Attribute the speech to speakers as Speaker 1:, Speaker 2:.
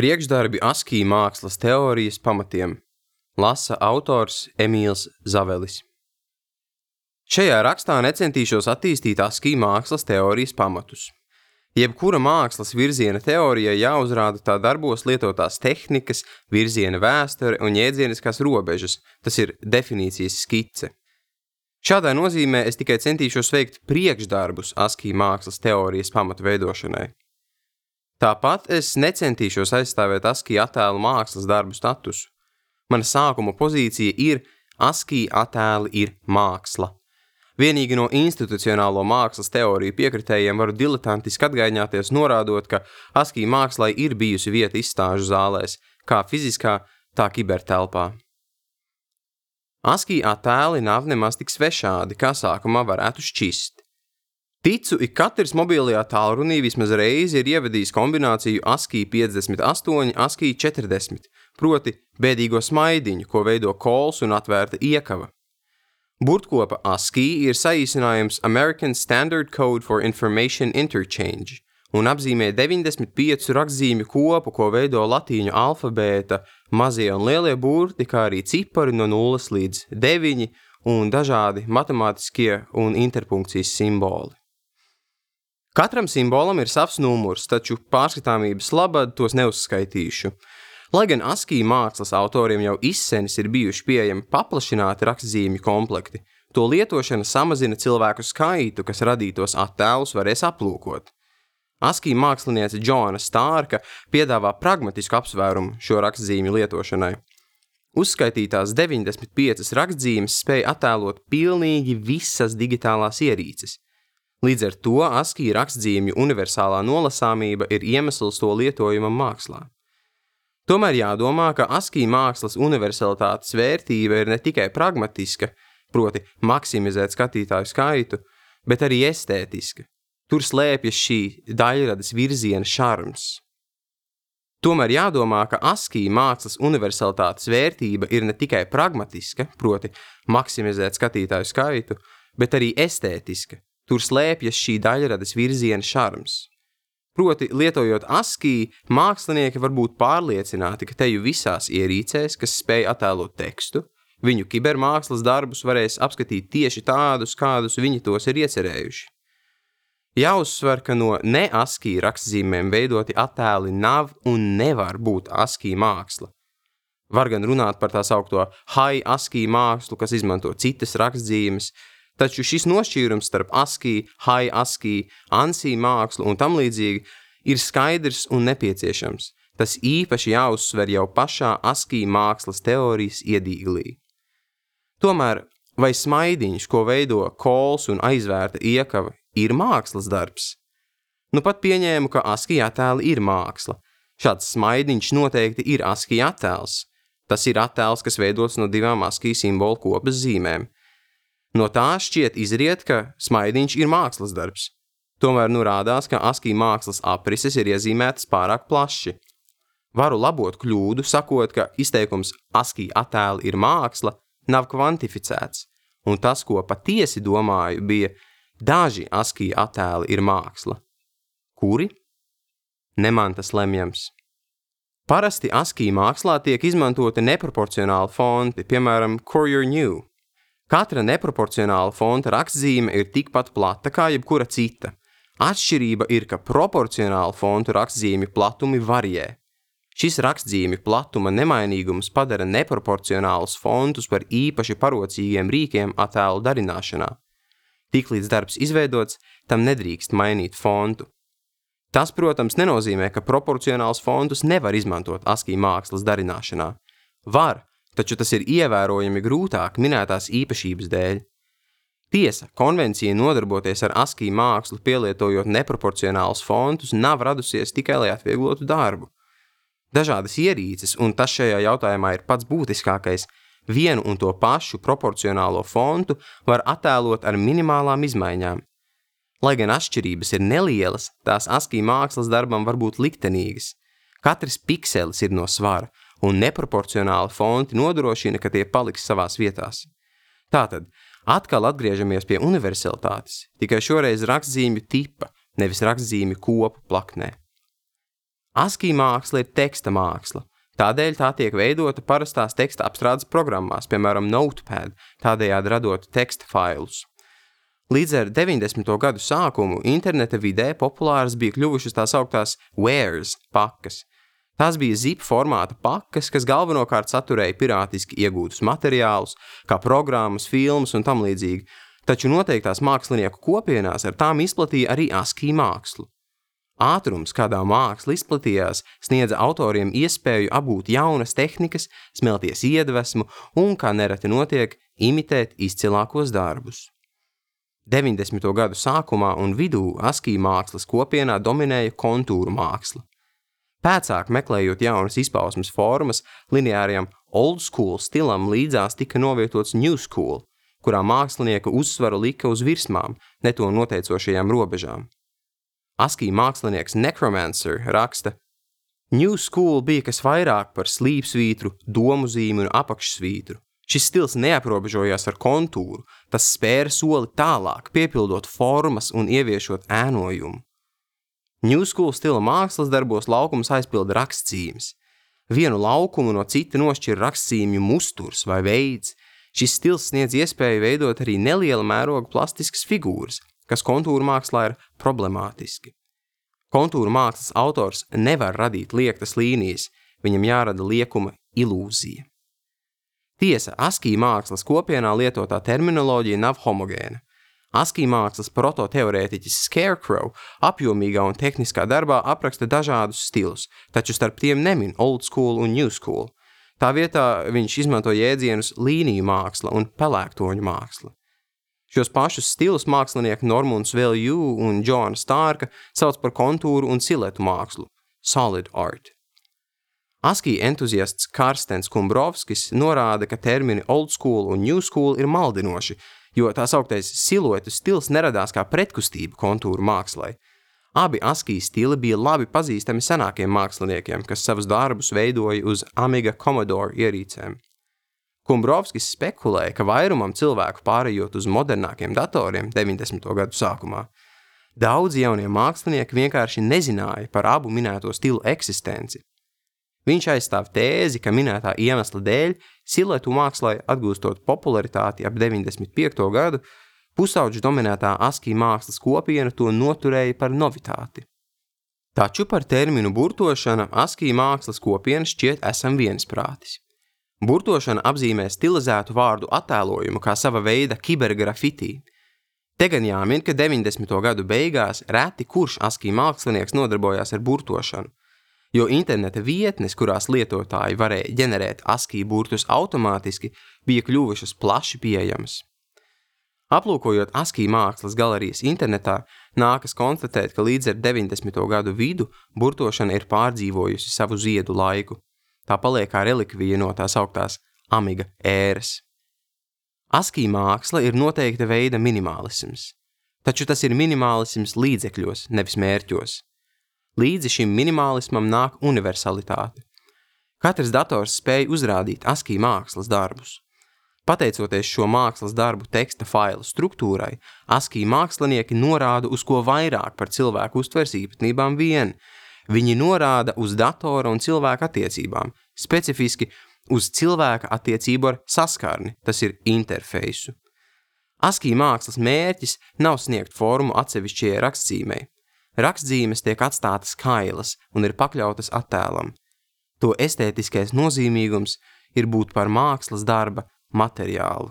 Speaker 1: Priekšdarbi ASCII mākslas teorijas pamatiem lasa autors Emīls Zavelis. Šajā rakstā necentīšos attīstīt ASCII mākslas teorijas pamatus. Jebkura mākslas virziena teorijai jāuzrāda tā darbos lietotās tehnikas, virziena vēsture un jēdzieniskās robežas, tas ir definīcijas skice. Šādā nozīmē es tikai centīšos veikt priekšdarbus ASCII mākslas teorijas pamatu veidošanai. Tāpat es necentīšos aizstāvēt ASCII attēlu mākslas darbu statusu. Mana sākuma pozīcija ir ASCII attēli ir māksla. Vienīgi no institucionālo mākslas teoriju piekritējiem varu diletantiski atgaiņāties, norādot, ka ASCII mākslai ir bijusi vieta izstāžu zālēs, kā fiziskā, tā kibertelpā. ASCII attēli nav nemaz tik svešādi, kā sākumā varētu šķist. Ticu, ik katrs mobilajā tālrunī vismaz reizi ir ievadījis kombināciju ASCII 58, ASCII 40, proti bēdīgo smaidiņu, ko veido kols un atvērta iekava. Burtkopa ASCII ir saīsinājums American Standard Code for Information Interchange un apzīmē 95 rakstzīmju kopu, ko veido latīņu alfabēta, mazie un lielie burti, kā arī cipari no 0 līdz 9 un dažādi matemātiskie un interpunkcijas simboli. Katram simbolam ir savs numurs, taču pārskatāmības labad tos neuzskaitīšu. Lai gan ASCII mākslas autoriem jau izsenis ir bijuši pieejami paplašināti rakstzīmju komplekti, to lietošana samazina cilvēku skaitu, kas radītos attēlus varēs aplūkot. ASCII māksliniece Džona Stārka piedāvā pragmatisku apsvērumu šo rakstzīmju lietošanai. Uzskaitītās 95 rakstzīmes spēja attēlot pilnīgi visas digitālās ierīces – Līdz ar to ASCII rakstzīmju universālā nolasāmība ir iemesls to lietojumam mākslā. Tomēr jādomā, ka ASCII mākslas universalitātes vērtība ir ne tikai pragmatiska, proti maksimizēt skatītāju skaitu, bet arī estētiska. Tur slēpjas šī daļradas virziena šarms. Tomēr jādomā, ka ASCII mākslas universalitātes vērtība ir ne tikai pragmatiska, proti maksimizēt skatītāju skaitu, bet arī estētiska, Tur slēpjas šī daļradas virziena šarms. Proti, lietojot ASCII, mākslinieki var būt pārliecināti, ka teju visās ierīcēs, kas spēj attēlot tekstu, viņu kibermākslas darbus varēs apskatīt tieši tādus, kādus viņi tos ir iecerējuši. Jāuzsver, ka no ne ASCII rakstzīmēm veidoti attēli nav un nevar būt ASCII māksla. Var gan runāt par tā saukto high ASCII mākslu, kas izmanto citas rakstzīmes, Taču šis nošķīrums starp ASCII, high ASCII, ANSI mākslu un tam līdzīgi ir skaidrs un nepieciešams. Tas īpaši jāuzsver jau pašā ASCII mākslas teorijas iedīglī. Tomēr, vai smaidiņš, ko veido kols un aizvērta iekava, ir mākslas darbs? Nu pat pieņēmu, ka ASCII attēli ir māksla. Šāds smaidiņš noteikti ir ASCII attēls. Tas ir attēls, kas veidots no divām ASCII simbolu kopas zīmēm – No tā šķiet izriet, ka smaidiņš ir mākslas darbs. Tomēr nu rādās, ka ASCII mākslas aprises ir iezīmētas pārāk plaši. Varu labot kļūdu, sakot, ka izteikums ASCII attēli ir māksla, nav kvantificēts, un tas, ko patiesi domāju, bija daži ASCII attēli ir māksla. Kuri? Ne man tas lemjams. Parasti ASCII mākslā tiek izmantoti neproporcionāli fonti, piemēram, Courier New, Katra neproporcionāla fonta rakstzīme ir tikpat plata kā jebkura cita. Atšķirība ir, ka proporcionāla fontu rakstzīmju platumi varijē. Šis rakstzīmju platuma nemainīgums padara neproporcionālus fontus par īpaši parocīgiem rīkiem attēlu darināšanā. Tiklīdz darbs izveidots, tam nedrīkst mainīt fontu. Tas, protams, nenozīmē, ka proporcionāls fontus nevar izmantot ASCII mākslas darināšanā. Var, taču tas ir ievērojami grūtāk minētās īpašības dēļ. Tiesa, konvencija nodarboties ar ASCII mākslu, pielietojot neproporcionālus fontus, nav radusies tikai lai atvieglotu darbu. Dažādas ierīces, un tas šajā jautājumā ir pats būtiskākais, vienu un to pašu proporcionālo fontu var attēlot ar minimālām izmaiņām. Lai gan atšķirības ir nelielas, tās ASCII mākslas darbam var būt liktenīgas. Katrs pikselis ir no svara, un neproporcionāli fonti nodrošina, ka tie paliks savās vietās. Tātad, atkal atgriežamies pie universalitātes, tikai šoreiz rakstzīmju tipa, nevis rakstzīmju kopu plaknē. ASCII māksla ir teksta māksla. Tādēļ tā tiek veidota parastās teksta apstrādes programmās, piemēram, Notepad, tādējādi radot teksta failus. Līdz ar 90. gadu sākumu interneta vidē populāras bija kļuvušas tās augtās wares pakas. Tās bija zip formāta pakas, kas galvenokārt saturēja pirātiski iegūtus materiālus, kā programmas, filmas un tam līdzīgi, taču noteiktās mākslinieku kopienās ar tām izplatīja arī ASCII mākslu. Ātrums, kādā māksla izplatījās, sniedza autoriem iespēju apgūt jaunas tehnikas, smelties iedvesmu un, kā nereti notiek, imitēt izcilākos darbus. 90. gadu sākumā un vidū ASCII mākslas kopienā dominēja kontūru māksla. Pēcāk meklējot jaunas izpausmes formas, lineārajam old school stilam līdzās tika novietots new school, kurā mākslinieka uzsvaru lika uz virsmām, ne to noteicošajām robežām. ASCII mākslinieks Necromancer raksta, New School bija kas vairāk par slīpsvītru, domu zīmi un apakšsvītru. Šis stils neaprobežojās ar kontūru, tas spēra soli tālāk, piepildot formas un ieviešot ēnojumu. New School stila mākslas darbos laukums aizpilda rakstzīmes. Vienu laukumu no cita nošķir rakstzīmju musturs vai veids. Šis stils sniedz iespēju veidot arī neliela mēroga plastiskas figūras, kas kontūra mākslā ir problemātiski. Kontūra mākslas autors nevar radīt liektas līnijas, viņam jārada liekuma ilūzija. Tiesa, ASCII mākslas kopienā lietotā terminoloģija nav homogēna. ASCII mākslas prototeorētiķis Scarecrow apjomīgā un tehniskā darbā apraksta dažādus stilus, taču starp tiem nemin old school un new school. Tā vietā viņš izmanto jēdzienus līniju māksla un pelēktoņu māksla. Šos pašus stilus mākslinieki Normons Velju un Džona Stārka sauc par kontūru un siletu mākslu – solid art. ASCII entuziasts Karstens Kumbrovskis norāda, ka termini old school un new school ir maldinoši, jo tā sauktais siluetu stils neradās kā pretkustība kontūru mākslai. Abi ASCII stili bija labi pazīstami senākiem māksliniekiem, kas savus darbus veidoja uz Amiga Commodore ierīcēm. Kumbrovskis spekulēja, ka vairumam cilvēku pārējot uz modernākiem datoriem 90. gadu sākumā, daudzi jaunie mākslinieki vienkārši nezināja par abu minēto stilu eksistenci. Viņš aizstāv tēzi, ka minētā iemesla dēļ siluetu mākslai atgūstot popularitāti ap 95. gadu, pusauģu dominētā ASCII mākslas kopiena to noturēja par novitāti. Taču par terminu burtošana ASCII mākslas kopiena šķiet esam viensprātis. Burtošana apzīmē stilizētu vārdu attēlojumu kā sava veida kibergrafitī. Te gan jāmin, ka 90. gadu beigās reti kurš ASCII mākslinieks nodarbojās ar burtošanu, jo interneta vietnes, kurās lietotāji varēja ģenerēt ASCII burtus automātiski, bija kļuvušas plaši pieejamas. Aplūkojot ASCII mākslas galerijas internetā, nākas konstatēt, ka līdz ar 90. gadu vidu burtošana ir pārdzīvojusi savu ziedu laiku tā paliek kā relikvija no tās augtās amiga ēras. Askī māksla ir noteikta veida minimālisms, taču tas ir minimālisms līdzekļos, nevis mērķos. Līdzi šim minimālismam nāk universalitāte. Katrs dators spēj uzrādīt askī mākslas darbus. Pateicoties šo mākslas darbu teksta failu struktūrai, askī mākslinieki norāda uz ko vairāk par cilvēku uztvers īpatnībām vien, Viņi norāda uz datora un cilvēka attiecībām, specifiski uz cilvēka attiecību ar saskarni, tas ir interfeisu. ASCII mākslas mērķis nav sniegt formu atsevišķajai rakstzīmei. Rakstzīmes tiek atstātas kailas un ir pakļautas attēlam. To estētiskais nozīmīgums ir būt par mākslas darba materiālu.